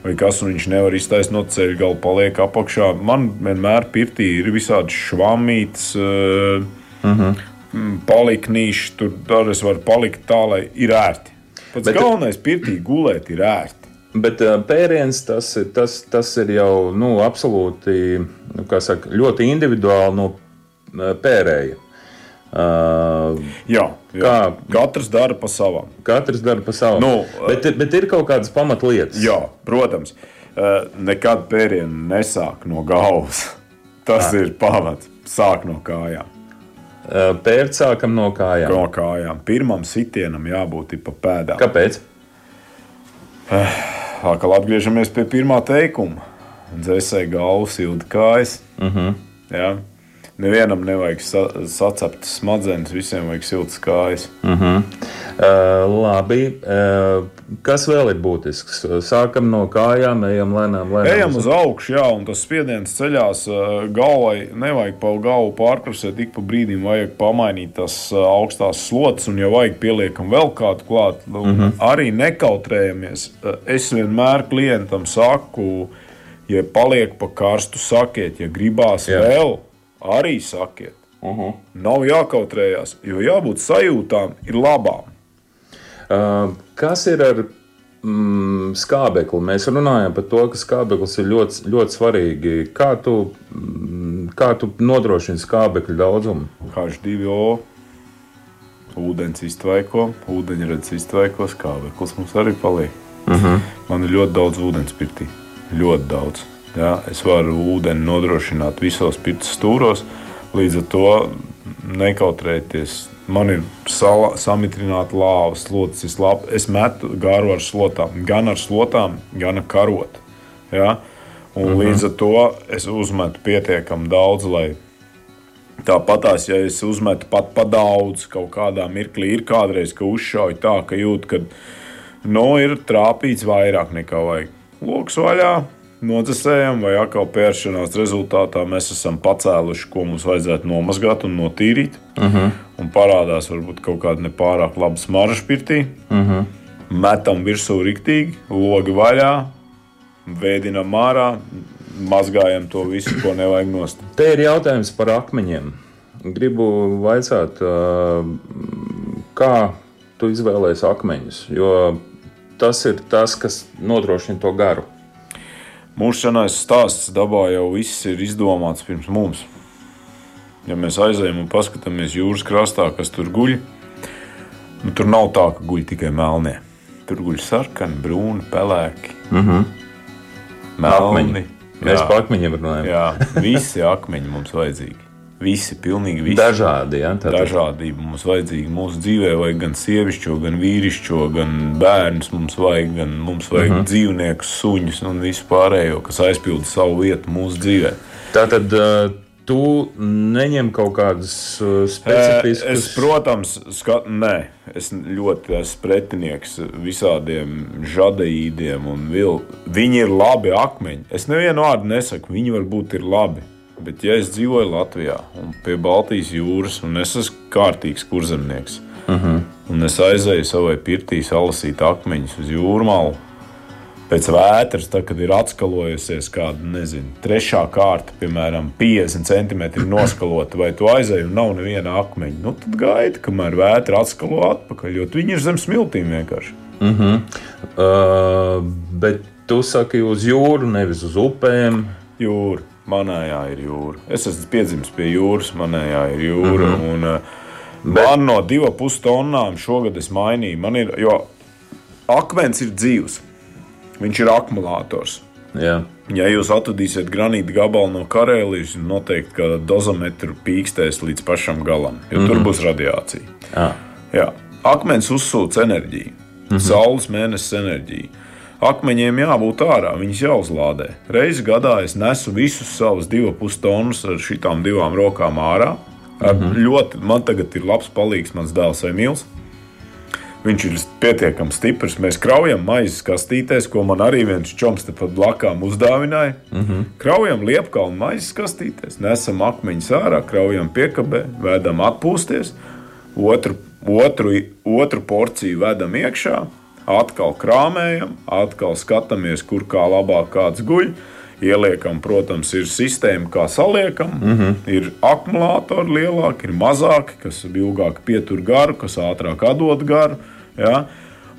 D: vai kas, un viņš nevar iztaisnot ceļu galu, paliek apakšā. Man vienmēr pirtī ir visādi švamītas. Uh, mm -hmm. Paliknīši, tur es varu palikt tā, lai ir ērti. Pats
C: Bet-
D: Bet... galvenais pirtī gulēt ir ērti.
C: Bet uh, pēriens tas, ir- tas, tas ir jau nu, absolūti nu, saka, ļoti individuāli no uh, pērēja. Uh,
D: Jā, jā.
C: Kā?
D: katrs dara pa savam.
C: katrs dara pa savam.
D: Nu,
C: bet, bet ir kaut kādas pamatlietas.
D: Jā, protams, Eh, nekad pērienu nesāk no galvas. Tas ir pamats. Sāk no kājām.
C: Uh, Pērt sākam no kājām.
D: No kājām. Pirmam sitienam jābūt pa pēdām.
C: Kāpēc?
D: Atkal atgriežamies pie pirmā teikuma. Dzēsēji galvu, sildi kājas. Uh
C: Mhm.
D: -huh. Jā. Nevienam nevajag sa sacept smadzenes, visiem vajag siltas kājas.
C: Uh, labi. Uh, kas vēl ir būtisks? Sākam no kājām, ejam lēnām, lēnām.
D: Ejam uz augšu, jā, un tas spiediens ceļās eh, galvai. Nevajag pa galvu pārkrusēt, ik pa brīdim vajag pamainīt tās eh, augstās slotas, un, ja vajag, pieliekam vēl kādu klāt. Mm -hmm. Arī nekautrējamies. Eh, Es vienmēr klientam saku, ja paliek pa karstu, sakiet, ja gribās
C: jā.
D: vēl, arī sakiet. Uh -huh. Nav jākautrējās, jo jābūt sajūtām ir labām.
C: Uh, kas ir ar mm, skābekli? Mēs runājam par to, ka skābeklis ir ļoti, ļoti svarīgi. Kā tu, mm, kā tu nodrošini skābekļa daudzumu?
D: H2O, ūdens iztvaiko, ūdeņrads iztvaiko, skābeklis mums arī paliek. Uh -huh. Man ir ļoti daudz ūdens pirtī. Ļoti daudz. Ja? Es varu ūdeni nodrošināt visos pirts stūros, līdz ar to nekautrēties. Man ir sala, samitrināta lāva, slots, es, lab, es metu garu ar slotām, gan ar slotām, gan ar karotu. Ja? Un uh -huh. līdz ar to es uzmetu pietiekami daudz, lai Tāpatās, ja es uzmetu pat pa daudz, kaut kādā mirklī ir kādreiz, ka uzšauju tā, ka jūt, ka nu, ir trāpīts vairāk nekā vajag. Loks vaļā, nodzēsējam, vai atkal pēršanās rezultātā mēs esam pacēluši, ko mums vajadzētu nomazgāt un notīrīt. Uh -huh. Un parādās varbūt kaut kāda nepārāk laba smarža pirtī. Uh -huh. Metam virsū riktīgi, logi vaļā, vēdinam ārā, mazgājam to visu, ko nevajag nost.
C: Te ir jautājums par akmeņiem. Gribu vaicāt, kā tu izvēlējies akmeņus, jo tas ir tas, kas nodrošina to garu.
D: Mūsu senais stāsts dabā jau viss ir izdomāts pirms mums. ja mēs aizejam un paskatāmies jūras krastā, kas tur guļ, nu, tur nav tā, ka guļ tikai melnie. Tur guļ sarkani, brūni, pelēki,
C: Mm -hmm.
D: melni.
C: Mēs
D: Jā.
C: par akmeņiem runājam.
D: Jā, visi akmeņi mums vajadzīgi. Visi, pilnīgi visi.
C: Dažādi, ja? Tātad.
D: Dažādība mums vajadzīga. Mūsu dzīvē vajag gan sievišķo, gan vīrišķo, gan bērnus mums vajag, gan mums vajag uh -huh. dzīvniekus, suņus un visu pārējo, kas aizpilda savu vietu mūsu dzīvē.
C: Tātad uh, tu neņem kaut kādus uh, specifiskus.
D: Es, protams, skat, nē, es ļoti esmu pretinieks visādiem žadeīdiem, un vil, viņi ir labi akmeņi. Es nevienu vārdu nesaku, viņi varbūt ir labi. Bet, ja es dzīvoju Latvijā un pie Baltijas jūras, un es esmu kārtīgs kurzemnieks, uh -huh. un es aizēju savai pirtī salasīt akmeņus uz jūrmālu, pēc vētras, tad, kad ir atskalojusies kāda, nezinu, trešā kārta, piemēram, 50 centimetri noskalota, vai tu aizēji un nav neviena akmeņa, nu tad gaidi, kamēr vētra atskalo atpakaļ, jo viņi ir zem smiltīm vienkārši.
C: Uh, bet tu saki uz jūru, nevis uz upēm.
D: Jūra, manējā ir jūra. Es esmu piedzimis pie jūras, manējā ir jūra. Mm -hmm. un, uh, Man no divām pustonnām šogad es mainīju. Man ir, jo akmens ir dzīves. Viņš ir akumulators.
C: Jā.
D: Ja jūs atradīsiet granīta gabalu no Karēlijas, noteikti ka dozometru pīkstēs līdz pašam galam, jo mm -hmm. tur būs radiācija.
C: Ah.
D: Jā. Akmens uzsūc enerģiju, mm -hmm. saules mēnesis enerģiju. Akmeņiem jābūt ārā, viņas jāuzlādē. Reizi gadā es nesu visus savus divus pustonus ar šitām divām rokām ārā. Ar -hmm. ļoti, man tagad ir labs palīgs, mans dēls Emīls. Viņš ir pietiekami stiprs. Mēs kraujam maizes kastītēs, ko man arī viens čoms te pat blakām uzdāvināja. Mm -hmm. Kraujam liepkalnu maizes kastītēs, nesam akmeņus ārā, kraujam piekabē, vedam atpūsties, otru, otru, otru porciju vedam iekšā, atkal krāmējam, atkal skatāmies, kur kā labāk kāds guļ. Ieliekam, protams, ir sistēma, kā saliekam. Mm -hmm. Ir akumulātori lielāki, ir mazāki, kas ilgāk pietur garu, kas ātrāk atdod garu. Ja?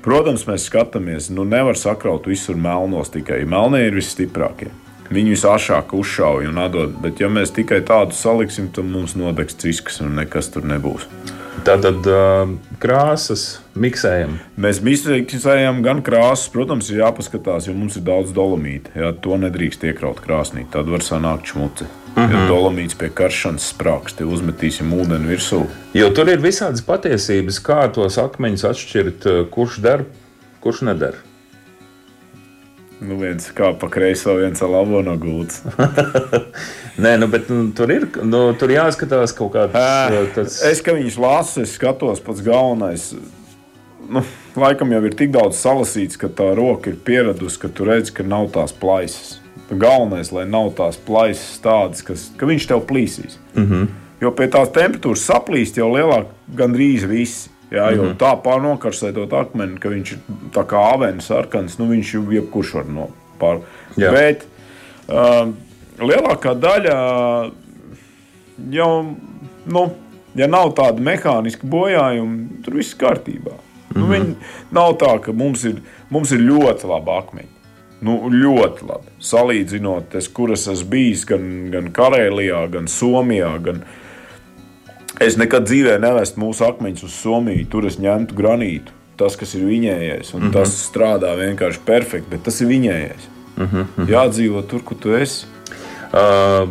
D: Protams, mēs skatāmies, nu nevar sakraut visur melnos tikai. Melnie ir visstiprākie. Viņi visašāk uzšauja un atdod, bet ja mēs tikai tādu saliksim, tad mums nodegs ciskas un nekas tur nebūs.
C: Tātad krāsas miksējam.
D: Mēs miksējam gan krāsas, protams, ir jāpaskatās, jo mums ir daudz dolomīta. Ja, to nedrīkst iekraut krāsnī, tad var sanākt šmuci. Mm -hmm. Ja dolomīts pie karšanas sprāgs, te uzmetīsim ūdeni virsū.
C: Jo tur ir visādas patiesības, kā tos akmeņus atšķirt, kurš der, kurš neder.
D: Nu, viens kā pa kreiso, viens ar labo no gultas.
C: Nē, nu, bet nu, tur ir nu, tur jāskatās kaut kāds tāds.
D: Es, ka viņus lasu, es skatos pats galvenais. Nu, laikam jau ir tik daudz salasīts, ka tā roka ir pieradusi, ka tu redz, ka nav tās plaisas. Galvenais, lai nav tās plaisas tādas, kas, ka viņš tev plīsīs. Mm -hmm. Jo pie tās temperatūras saplīst jau lielāk, gandrīz visi. Jā, jo mm -hmm. tā pārnokarsētot akmeni, ka viņš ir tā kā avenis sarkans, nu viņš jau jebkurš var nopār.
C: Jā.
D: Bet uh, lielākā daļa jau, nu, ja nav tāda mehāniska bojājuma, tur viss kārtībā. Mm -hmm. nu, viņi, nav tā, ka mums ir, mums ir ļoti labi akmeņi. Nu, ļoti labi. Salīdzinot, es, kur es esmu bijis, gan, gan Karēlijā, gan Somijā, gan Es nekad dzīvē nevestu mūsu akmeņus uz Somiju, tur es ņemtu granītu. Tas, kas ir viņējais, un mm -hmm. tas strādā vienkārši perfekti, bet tas ir viņējais. Mm -hmm. Jādzīvo tur, kur tu esi.
C: Uh,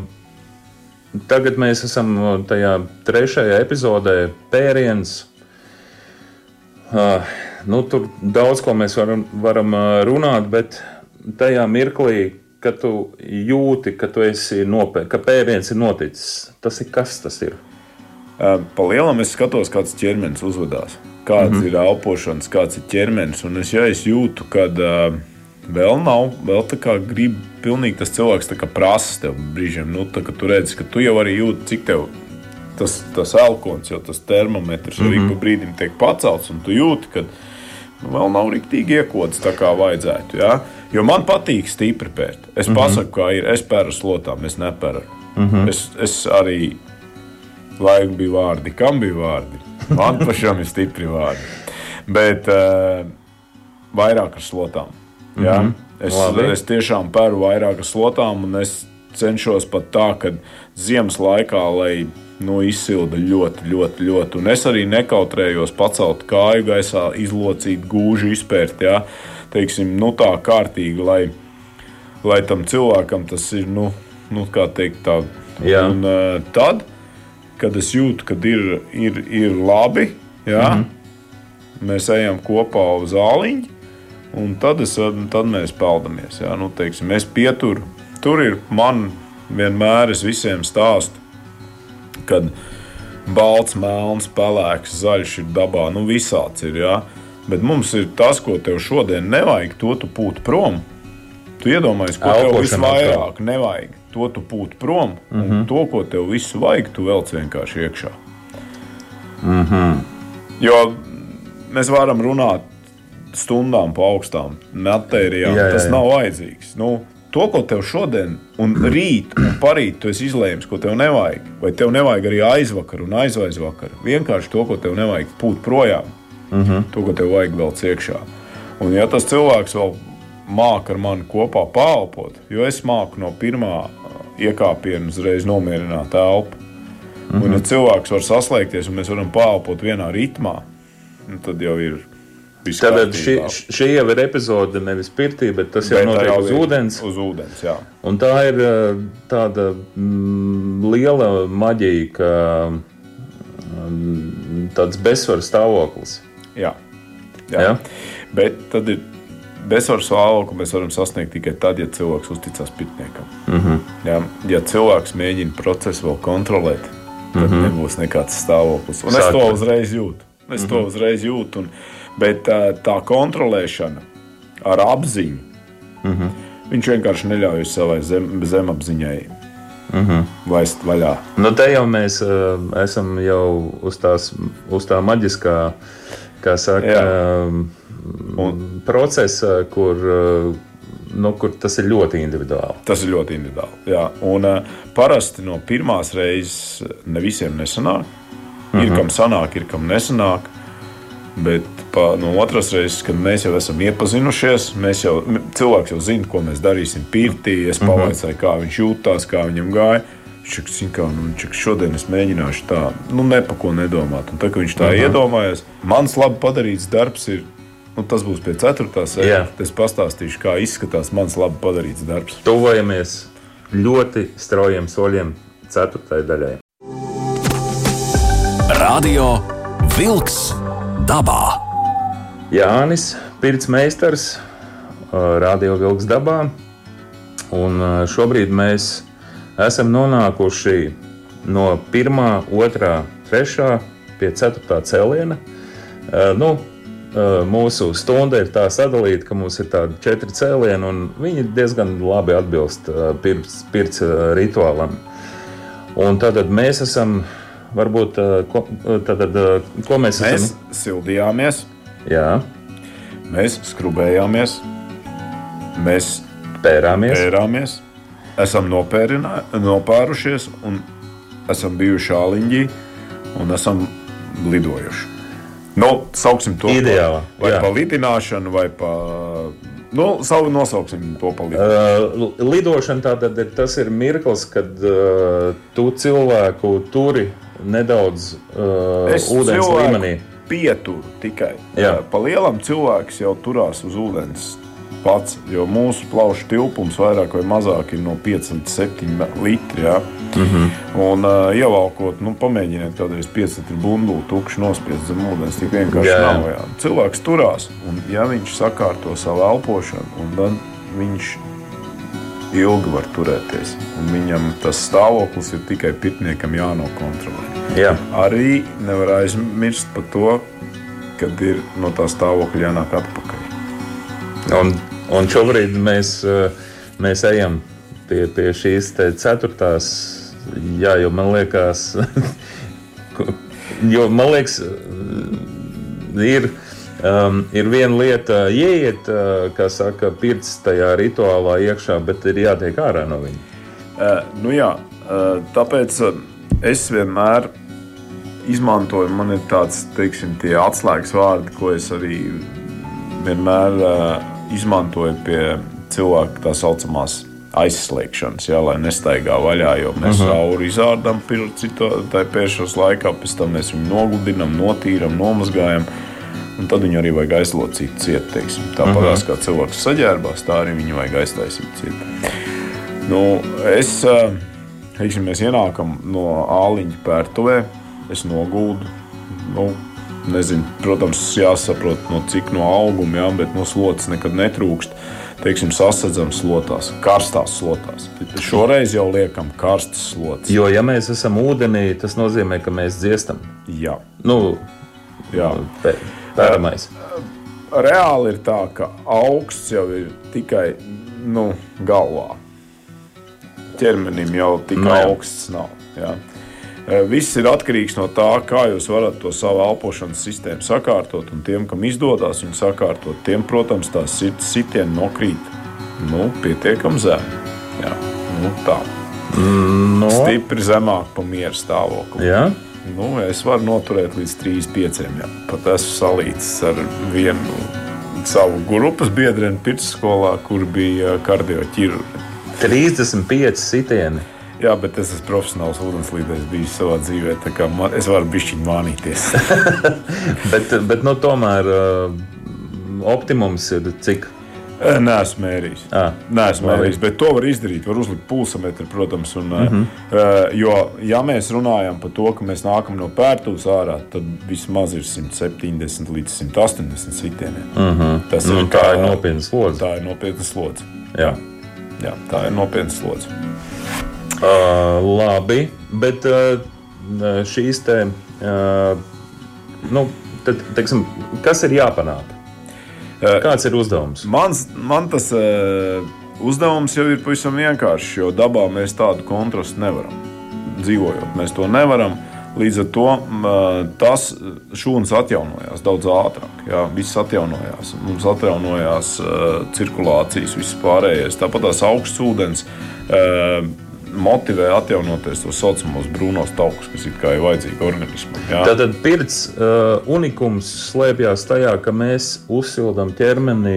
C: tagad mēs esam tajā trešajā epizodē, pēriens. Uh, nu, tur daudz ko mēs varam, varam uh, runāt, bet tajā mirklī, kad tu jūti, ka tu esi nopietni, ka pēriens ir noticis, tas ir kas tas ir?
D: Pa lielam es skatos, kāds ķermenis uzvedās, kāds mm -hmm. ir elpošanas, kāds ir ķermenis. Un es, ja es jūtu, ka uh, vēl nav, vēl tā kā grib, pilnīgi tas cilvēks prasa tev brīžiem, nu, tā, ka tu redzi, ka tu jau arī jūti, cik tev tas, tas elkons, jau tas termometrs mm -hmm. arī pa brīdim tiek pacelts, un tu jūti, ka nu, vēl nav rīktīgi iekods tā kā vajadzētu. Ja? Jo man patīk stipri pērt. Es mm -hmm. pasaku, kā ir. Es pēru slotām, es nepēru. Mm -hmm. es, es arī Lai bija vārdi, kam bija vārdi. Man pašam ir stipri vārdi. Bet uh, vairāk ar slotām. Ja? Mm -hmm. es, Labi. es tiešām pēru vairāk ar slotām, un es cenšos pat tā, ka ziemas laikā, lai nu, izsilda ļoti, ļoti, ļoti. Un es arī nekautrējos pacelt kāju gaisā, izlocīt gūžu, izpērt, jā, teiksim, nu, tā kārtīgi, lai, lai tam cilvēkam tas ir, nu, nu kā teikt, tā.
C: Jā.
D: Un uh, tad, kad es jūtu, ka ir, ir, ir labi, jā, mm -hmm. mēs ejam kopā uz zāliņu. Un tad, es, tad mēs peldamies. Jā, nu, teiksim, es pieturu. Tur ir man vienmēr, es visiem stāstu, kad balts, melns, pelēks, zaļš ir dabā. Nu, visāds ir. Jā. Bet mums ir tas, ko tev šodien nevajag, to tu pūt prom. Tu iedomājies, ko tev
C: Elpošana
D: visvairāk nevajag. To tu pūt prom, mm -hmm. un to, ko tev visu vajag, tu velc vienkārši iekšā. Mm -hmm. Jo mēs varam runāt stundām pa augstām matērijām.
C: Jā, jā,
D: Tas
C: jā.
D: nav vajadzīgs. Nu, to, ko tev šodien, un rīt, un parīt tu esi izlēmis, ko tev nevajag, vai tev nevajag arī aizvakar un aizvaizvakar. Vienkārši to, ko tev nevajag, pūt projām. Mm -hmm. To, ko tev vajag vēl iekšā. Un ja tas cilvēks vēl māca ar mani kopā pālpot, jo es māku no pirmā uh, iekāpiena uzreiz nomierināt elpu. Mm -hmm. Un, ja cilvēks var saslēgties un mēs varam pālpot vienā ritmā, nu, tad jau ir
C: Tātad šī, šī jau ir epizode nevis pirtī, bet tas jau
D: Bet
C: notiek
D: jau
C: uz ūdens.
D: Uz ūdens, jā.
C: Un tā ir uh, tāda mm, liela maģija, ka mm, tāds bezsvaru stāvoklis.
D: jā. jā.
C: Jā?
D: Bet tad ir bezsvaru stāvokli mēs varam sasniegt tikai tad, ja cilvēks uzticas pitniekam. Mm
C: Mhm.
D: -hmm. jā, ja cilvēks mēģina procesu vēl kontrolēt, tad mm -hmm. nebūs nekāds stāvoklis. Un es to
C: Sāka.
D: uzreiz jūtu. Es mm -hmm. to uzreiz jūtu. Un, bet tā, kontrolēšana ar apziņu, mm -hmm. viņš vienkārši neļauj savai zem, zemapziņai mm -hmm. laist vaļā.
C: Nu, te jau mēs uh, esam jau uz, tās, uz tā maģiskā, kā saka,
D: Jā.
C: Um, procesa, kur, uh, nu, kur tas ir ļoti individuāli.
D: Tas ir ļoti individuāli. Jā. Un, uh, parasti no pirmās reizes ne visiem nesanāk. Ir
C: Mhm.
D: kam sanāk, ir kam nesanāk. Bet pa, no otras reizes, kad mēs jau esam iepazinušies, mēs jau, cilvēks jau zina, ko mēs darīsim pirtī. Es
C: Mhm.
D: pavaicāju, kā viņš jutās, kā viņam gāja. "Zini kā, nu, saka, šodien es mēģināšu tā, nu, ne par ko nedomāt. Un tā, viņš tā
C: Mhm.
D: iedomājas, mans labi padarīts darbs ir. Nu, tas būs pie ceturtās
C: Jā.
D: sēdes. Es pastāstīšu, kā izskatās mans labi padarīts darbs.
C: Tuvojamies ļoti straujiem soļiem ceturtajai daļai.
A: Radio Wolks dabā.
C: Jānis Pirts meistars, Radio Vilks dabā. Un šobrīd mēs esam nonākuši no 1, 2, 3 pie 4 cēliena. Nu, mūsu stunda ir tā sadalīta, ka mums ir tādi četri cēlieni, un viņi diezgan labi atbilst ā, pirts, pirts ā, rituālam. Un tad mēs esam, varbūt, ko, tad, ko mēs,
D: Mēs
C: esam?
D: sildījāmies,
C: Jā,
D: mēs skrubējāmies, mēs
C: pērāmies.
D: pērāmies, esam nopērušies, un esam bijuši āliņģī un esam lidojuši. Nu, sauksim to
C: Ideāli,
D: par, vai
C: jā.
D: par lidināšanu, vai par. Nu, savu nosauksim to par
C: Uh,
D: lidināšanu.
C: lidošana tātad ir tas ir mirklis, kad uh, tu cilvēku turi nedaudz uh,
D: Es
C: ūdens līmenī.
D: Pieturu tikai.
C: Jā.
D: Pa lielam cilvēks jau turās uz ūdens pats, jo mūsu plaušu tilpums vairāk vai mazāk ir no 5 līdz 7 litri. Ja? Mm -hmm. Un uh, ievelkot, nu, pamēģiniet kādreiz 5 litru bunduli, tukšu nospiest zem ūdens. Tik vienkārši
C: Jā.
D: nav. Jā. Cilvēks turās, un ja viņš sakārto savu elpošanu, un tad viņš ilgi var turēties. Un viņam tas stāvoklis ir tikai pitniekam jānokontrolē.
C: Jā,
D: Arī nevar aizmirst par to, kad ir no tā stāvokļa jānāk atpakaļ.
C: un, un šobrīd mēs, uh, mēs ejam pie, pie šīs ceturtās. Jā, jo man liekas, jo man liekas, uh, ir. Um, ir viena lieta, ieiet, uh, kā saka, pirts tajā rituālā iekšā, bet ir jātiek ārā no viņa.
D: Uh, nu jā, uh, tāpēc es vienmēr izmantoju, man ir tāds, teiksim, tie atslēgas vārdi, ko es arī vienmēr uh, izmantoju pie cilvēku tā saucamās aizslēgšanas, jā, lai nestaigā vaļā. Jo mēs uh -huh. auru izārdām pēšanas laikā, pēc tam mēs viņu nogludinām, notīram, nomazgājam. Un tad viņu arī vajag aizlocīt ciet. Teiksim. Tāpat uh -huh. kā cilvēks saģērbās, tā arī viņu vajag aiztaisīt ciet. Nu, es, teiksim, mēs ienākam no āliņa pērtuvē, es nogūdu. Nu, nezinu, protams, jāsaprot, no cik no auguma, jā, bet no slotas nekad netrūkst teiksim, sasedzams slotās, karstās slotās. Šoreiz jau liekam karstas slotas.
C: Jo, ja mēs esam ūdenī, tas nozīmē, ka mēs dziestam.
D: Jā.
C: Nu,
D: Jā.
C: Pēramais.
D: Reāli ir tā, ka augsts jau ir tikai nu, galvā. Ķermenim jau tikai no, augsts nav. Jā. Eh, viss ir atkarīgs no tā, kā jūs varat to savu elpošanas sistēmu sakārtot. Un tiem, kam izdodas viņu sakārtot, tiem, protams, tās sitieni nokrīt nu, pietiekami zemi. Jā, nu, tā.
C: No.
D: Stipri zemāk par mieru stāvokli.
C: Jā.
D: Nu, es varu noturēt līdz 3,5. Pat esmu salīdzis ar vienu savu grupas biedru pirmsskolā, kur bija kardioķirurgi.
C: 35 sitieni.
D: Jā, bet es esmu profesionāls ūdenslīdējs bijis savā dzīvē. Man, es varu bišķiņu mānīties.
C: bet, bet nu, tomēr optimums ir cik?
D: Nē, esmu mērījis.
C: À,
D: Nē, esmu mērījis, bet to var izdarīt. Var uzlikt pulsmetru, protams. Un, mm -hmm. jo, ja mēs runājam par to, ka mēs nākam no pērtūras ārā, tad vismaz ir 170 līdz 180 sitieniem.
C: Mm -hmm.
D: Tas
C: nu,
D: ir,
C: tā kā, ir nopietna slodze.
D: Tā ir nopietna slodze.
C: Jā.
D: Jā, tā ir nopietna slodze.
C: Uh, labi, bet uh, šīs te, uh, nu, tad, teiksim, kas ir jāpanāk? Kāds ir uzdevums?
D: Mans, man tas uh, uzdevums jau ir pavisam vienkāršs, jo dabā mēs tādu kontrastu nevaram. Dzīvojot, mēs to nevaram. Līdz ar to tas šūnas atjaunojās daudz ātrāk. Jā, viss atjaunojās. Mums atjaunojās uh, cirkulācijas, viss pārējais. Tāpat tās augsts ūdens. Uh, motivē atjaunoties tos saucamos brūnos taukus, kas ir vajadzīgi organismam. Jā.
C: Tātad pirts uh, unikums slēpjas tajā, ka mēs uzsildām ķermeni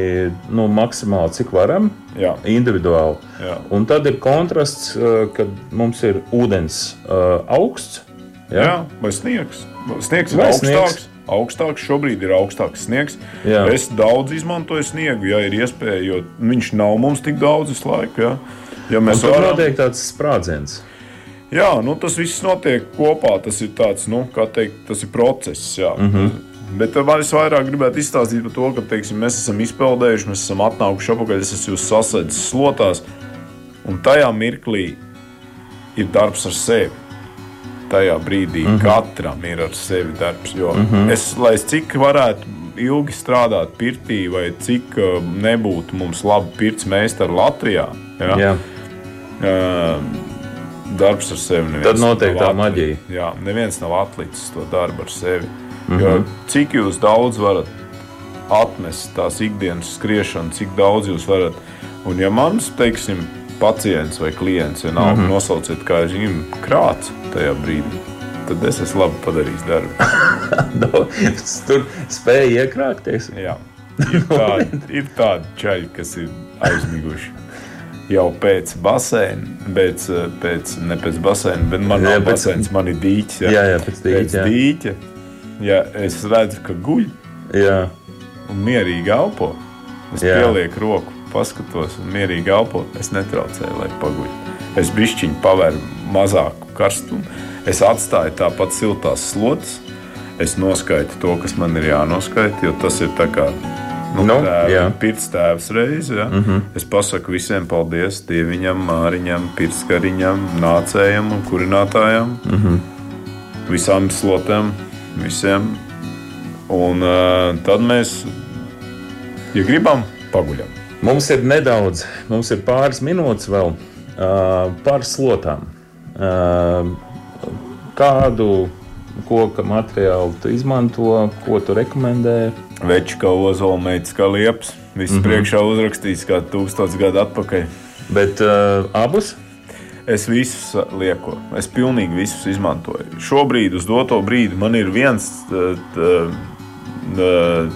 C: nu, maksimāli cik varam,
D: jā.
C: individuāli.
D: Jā.
C: Un tad ir kontrasts, uh, kad mums ir ūdens uh, augsts.
D: Jā? jā, vai sniegs. Sniegs ir vai augstāks. Sniegs. Augstāks šobrīd ir augstāks sniegs. Jā. Es daudz izmantoju sniegu, ja ir iespēja, jo viņš nav mums tik daudz visu laiku. Ja.
C: Ja mēs tur varam... notiek tāds sprādziens.
D: Jā, nu, tas viss notiek kopā. Tas ir tāds, nu, kā teikt, tas ir process. Jā.
C: Mm -hmm.
D: Bet es vairāk gribētu izstāstīt par to, ka teiksim, mēs esam izpeldējuši, mēs esam atnākuši atpakaļ, es esmu jūs sasēdis slotās, un tajā mirklī ir darbs ar sevi. Tajā brīdī mm -hmm. katram ir ar sevi darbs. Jo mm -hmm. es, lai es cik varētu ilgi strādāt pirtī, vai cik uh, nebūtu mums labi pirts meistari Latvijā, ja,
C: Jā
D: darbs ar sevi.
C: Tad notiek tā maģija.
D: Jā, neviens nav atlicis to darbu ar sevi. Mm -hmm. Jo cik jūs daudz varat atmest tās ikdienas skriešanu, cik daudz jūs varat. Un, ja mans, teiksim, pacients vai klients, ja nav mm -hmm. nosauciet, kā viņam krāts tajā brīdī, tad es esmu labi padarījis darbu.
C: no, nu, tur spēja iekrāpties.
D: Jā, ir tādi, ir tādi čaļi, kas ir aizmiguši jau pēc basēna, pēc, pēc, ne pēc basēna, bet man jā, nav pēc, basēns, man ir dīķis.
C: Jā, jā, jā pēc dīķa. Pēc jā.
D: dīķa ja es redzu, ka guļ
C: jā.
D: un mierīgi elpo, es jā. pielieku roku, paskatos un mierīgi elpo, es netraucēju, lai paguļ. Es bišķiņu paveru mazāku karstumu, es atstāju tāpat siltās slotas, es noskaitu to, kas man ir jānoskaita, jo tas ir tā kā Nu, nu, Pirts tēvs reizi. Ja?
C: Mm -hmm.
D: Es pasaku visiem paldies Dieviņam, Māriņam, Pirtskariņam, nācējam un kurinātājam.
C: Mm -hmm.
D: Visām slotēm, visiem. Un uh, tad mēs, ja gribam, paguļam.
C: Mums ir nedaudz, mums ir pāris minūtes vēl uh, par slotām. Uh, kādu koka materiālu tu izmanto, ko tu rekomendē?
D: Veču kā ozola meitas, kā liepas. Viss mm -hmm. priekšā uzrakstīts kā tūkstotis gadu atpakaļ.
C: Bet uh, abus?
D: Es visus lieku, es pilnīgi visus izmantoju. Šobrīd, uz doto brīdi, man ir viens, tā,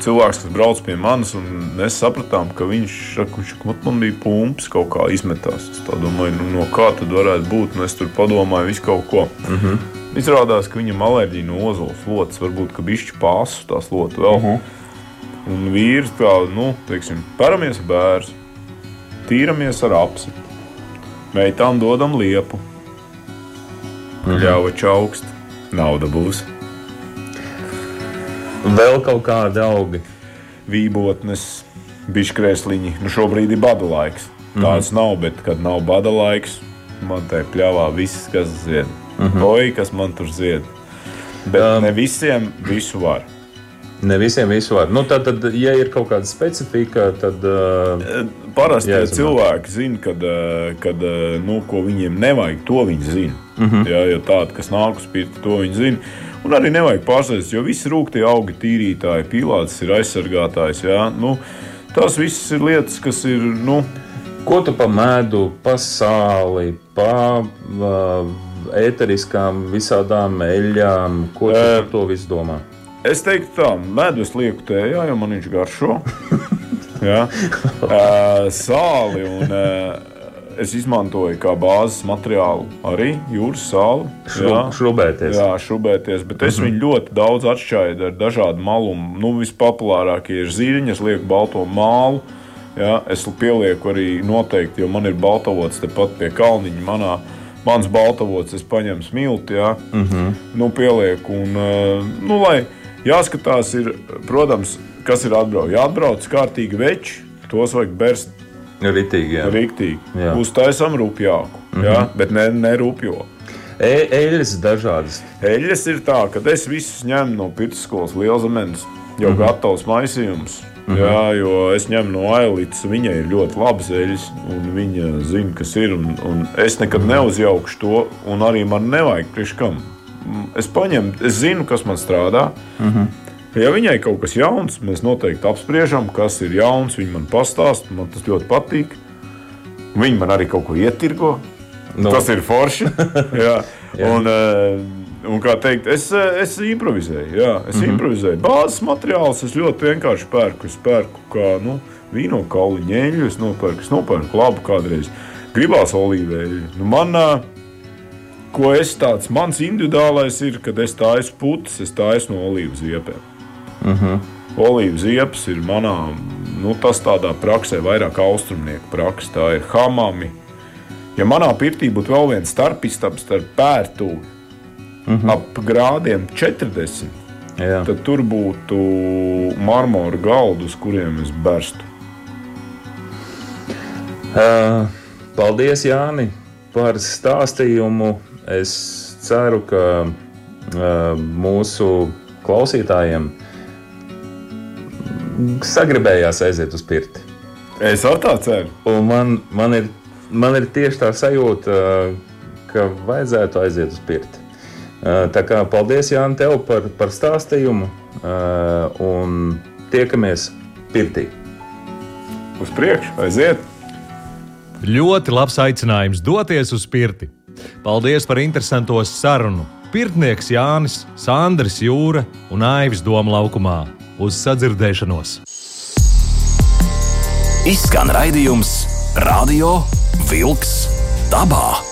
D: cilvēks, kas brauc pie manis, un mēs sapratām, ka viņš, viņš man bija pumps, kaut kā izmetās. Es domāju, nu, no kā tad varētu būt. Un es tur padomāju, visu kaut ko. Uh -huh. Izrādās, ka viņam alerģija no ozola slotas, varbūt ka bišķi pāsu tā slota vēl. Uh -huh. Un vīrs kā, nu, teiksim, paramies ar bērnu, tīramies ar apsi. Meitām dodam liepu, -huh. ļauj čaukst, nauda būs.
C: Vēl kaut kādi augi.
D: Vībotnes, bišķkrēsliņi. Nu šobrīd ir bada laiks. Mhm. Tāds mm -hmm. nav, bet kad nav bada laiks, man te pļāvā viss, kas zied. Mm -hmm. Oi, kas man tur zied. Bet um, ne visiem visu var.
C: Ne visiem visu var. Nu, tad, tad, ja ir kaut kāda specifika, tad. Uh,
D: Parasti jāzina. cilvēki zina, kad, kad nu, ko viņiem nevajag, to viņi zina. Mm -hmm. Jā, ja tādi, kas nāk uz pirti, to viņi zina. Un arī nevajag pārsteigties, jo visi rūktie augi, tīrītāji, pīlāts ir aizsargātājs. Jā? Nu, tās visas ir lietas, kas ir. Nu,
C: Ko tu pa mēdu, pa sāli, pa uh, ēteriskām visādām eļļām? Ko tu par to visu domā?
D: Es teiktu, tā, medus lieku tējā, jo man viņš garšo. Uh, sāli un es izmantoju kā bāzes materiālu arī jūras sāli.
C: Jā, šrubēties.
D: Jā, šrubēties, bet es mm -hmm. viņu ļoti daudz atšķaidu ar dažādu malumu. Nu, vispopulārākie ir zīriņas, lieku balto mālu. Jā, es pielieku arī noteikti, jo man ir baltavots tepat pie kalniņa. Manā, mans baltavots, es paņemu smilti, jā, mm -hmm. nu, pielieku. Un, nu, lai jāskatās, ir, protams, kas ir atbraucis. Ja atbrauc kārtīgi veči, tos vajag bērst
C: Ritīgi, jā.
D: Riktīgi. Jā. Uztaisām rupjāku, mm -hmm. jā, bet ne, ne rupjo.
C: E, eļļas dažādas.
D: Eļļas ir tā, ka es visus ņemu no pirksskolas lielzemes, jau mm -hmm. gatavs maisījums. Mm -hmm. Jā, jo es ņemu no ailītes, viņai ir ļoti labas eļļas, un viņa zina, kas ir. Un, un es nekad mm -hmm. neuzjaukšu to, un arī man nevajag priekš kam. Es paņemu, es zinu, kas man strādā. Mm -hmm. Ja viņai kaut kas jauns, mēs noteikti apspriežam, kas ir jauns. Viņa man pastāsta, man tas ļoti patīk. Viņa man arī kaut ko ietirgo. No. Nu. Tas ir forši. jā. jā. Un, eh, un, kā teikt, es, eh, es improvizēju. Jā, es mm -hmm. improvizēju. Bāzes materiālus es ļoti vienkārši pērku. Es pērku kā nu, vīno kauliņu ēļu, es nopērku, es nopērku labu kādreiz. Gribās olīveļu. Nu, man, eh, ko es tāds, mans individuālais ir, kad es taisu putas, es taisu no olīvu ziepēm. Uh mhm. -huh. Olīvu ziepes ir manā, nu, tas tādā praksē, vairāk austrumnieku praksa. Tā ir hamami. Ja manā pirtī būtu vēl viens starpistabs starp pērtu uh mhm. -huh. ap grādiem 40, Jā. tad tur būtu marmora galdu, uz kuriem es berstu.
C: Uh, paldies, Jāni, par stāstījumu. Es ceru, ka mūsu klausītājiem sagribējās aiziet uz pirti.
D: Es ar tā ceru.
C: Un man, man, ir, man ir tieši tā sajūta, ka vajadzētu aiziet uz pirti. Tā kā paldies Jānis tev par, par stāstījumu un tiekamies pirtī.
D: Uz priekšu, aiziet!
B: Ļoti labs aicinājums doties uz pirti. Paldies par interesanto sarunu. Pirtnieks Jānis, Sandrs Jūra un Aivis Doma laukumā. Uz sadzirdēšanos!
A: Izskan raidījums Radio Wolks dabā.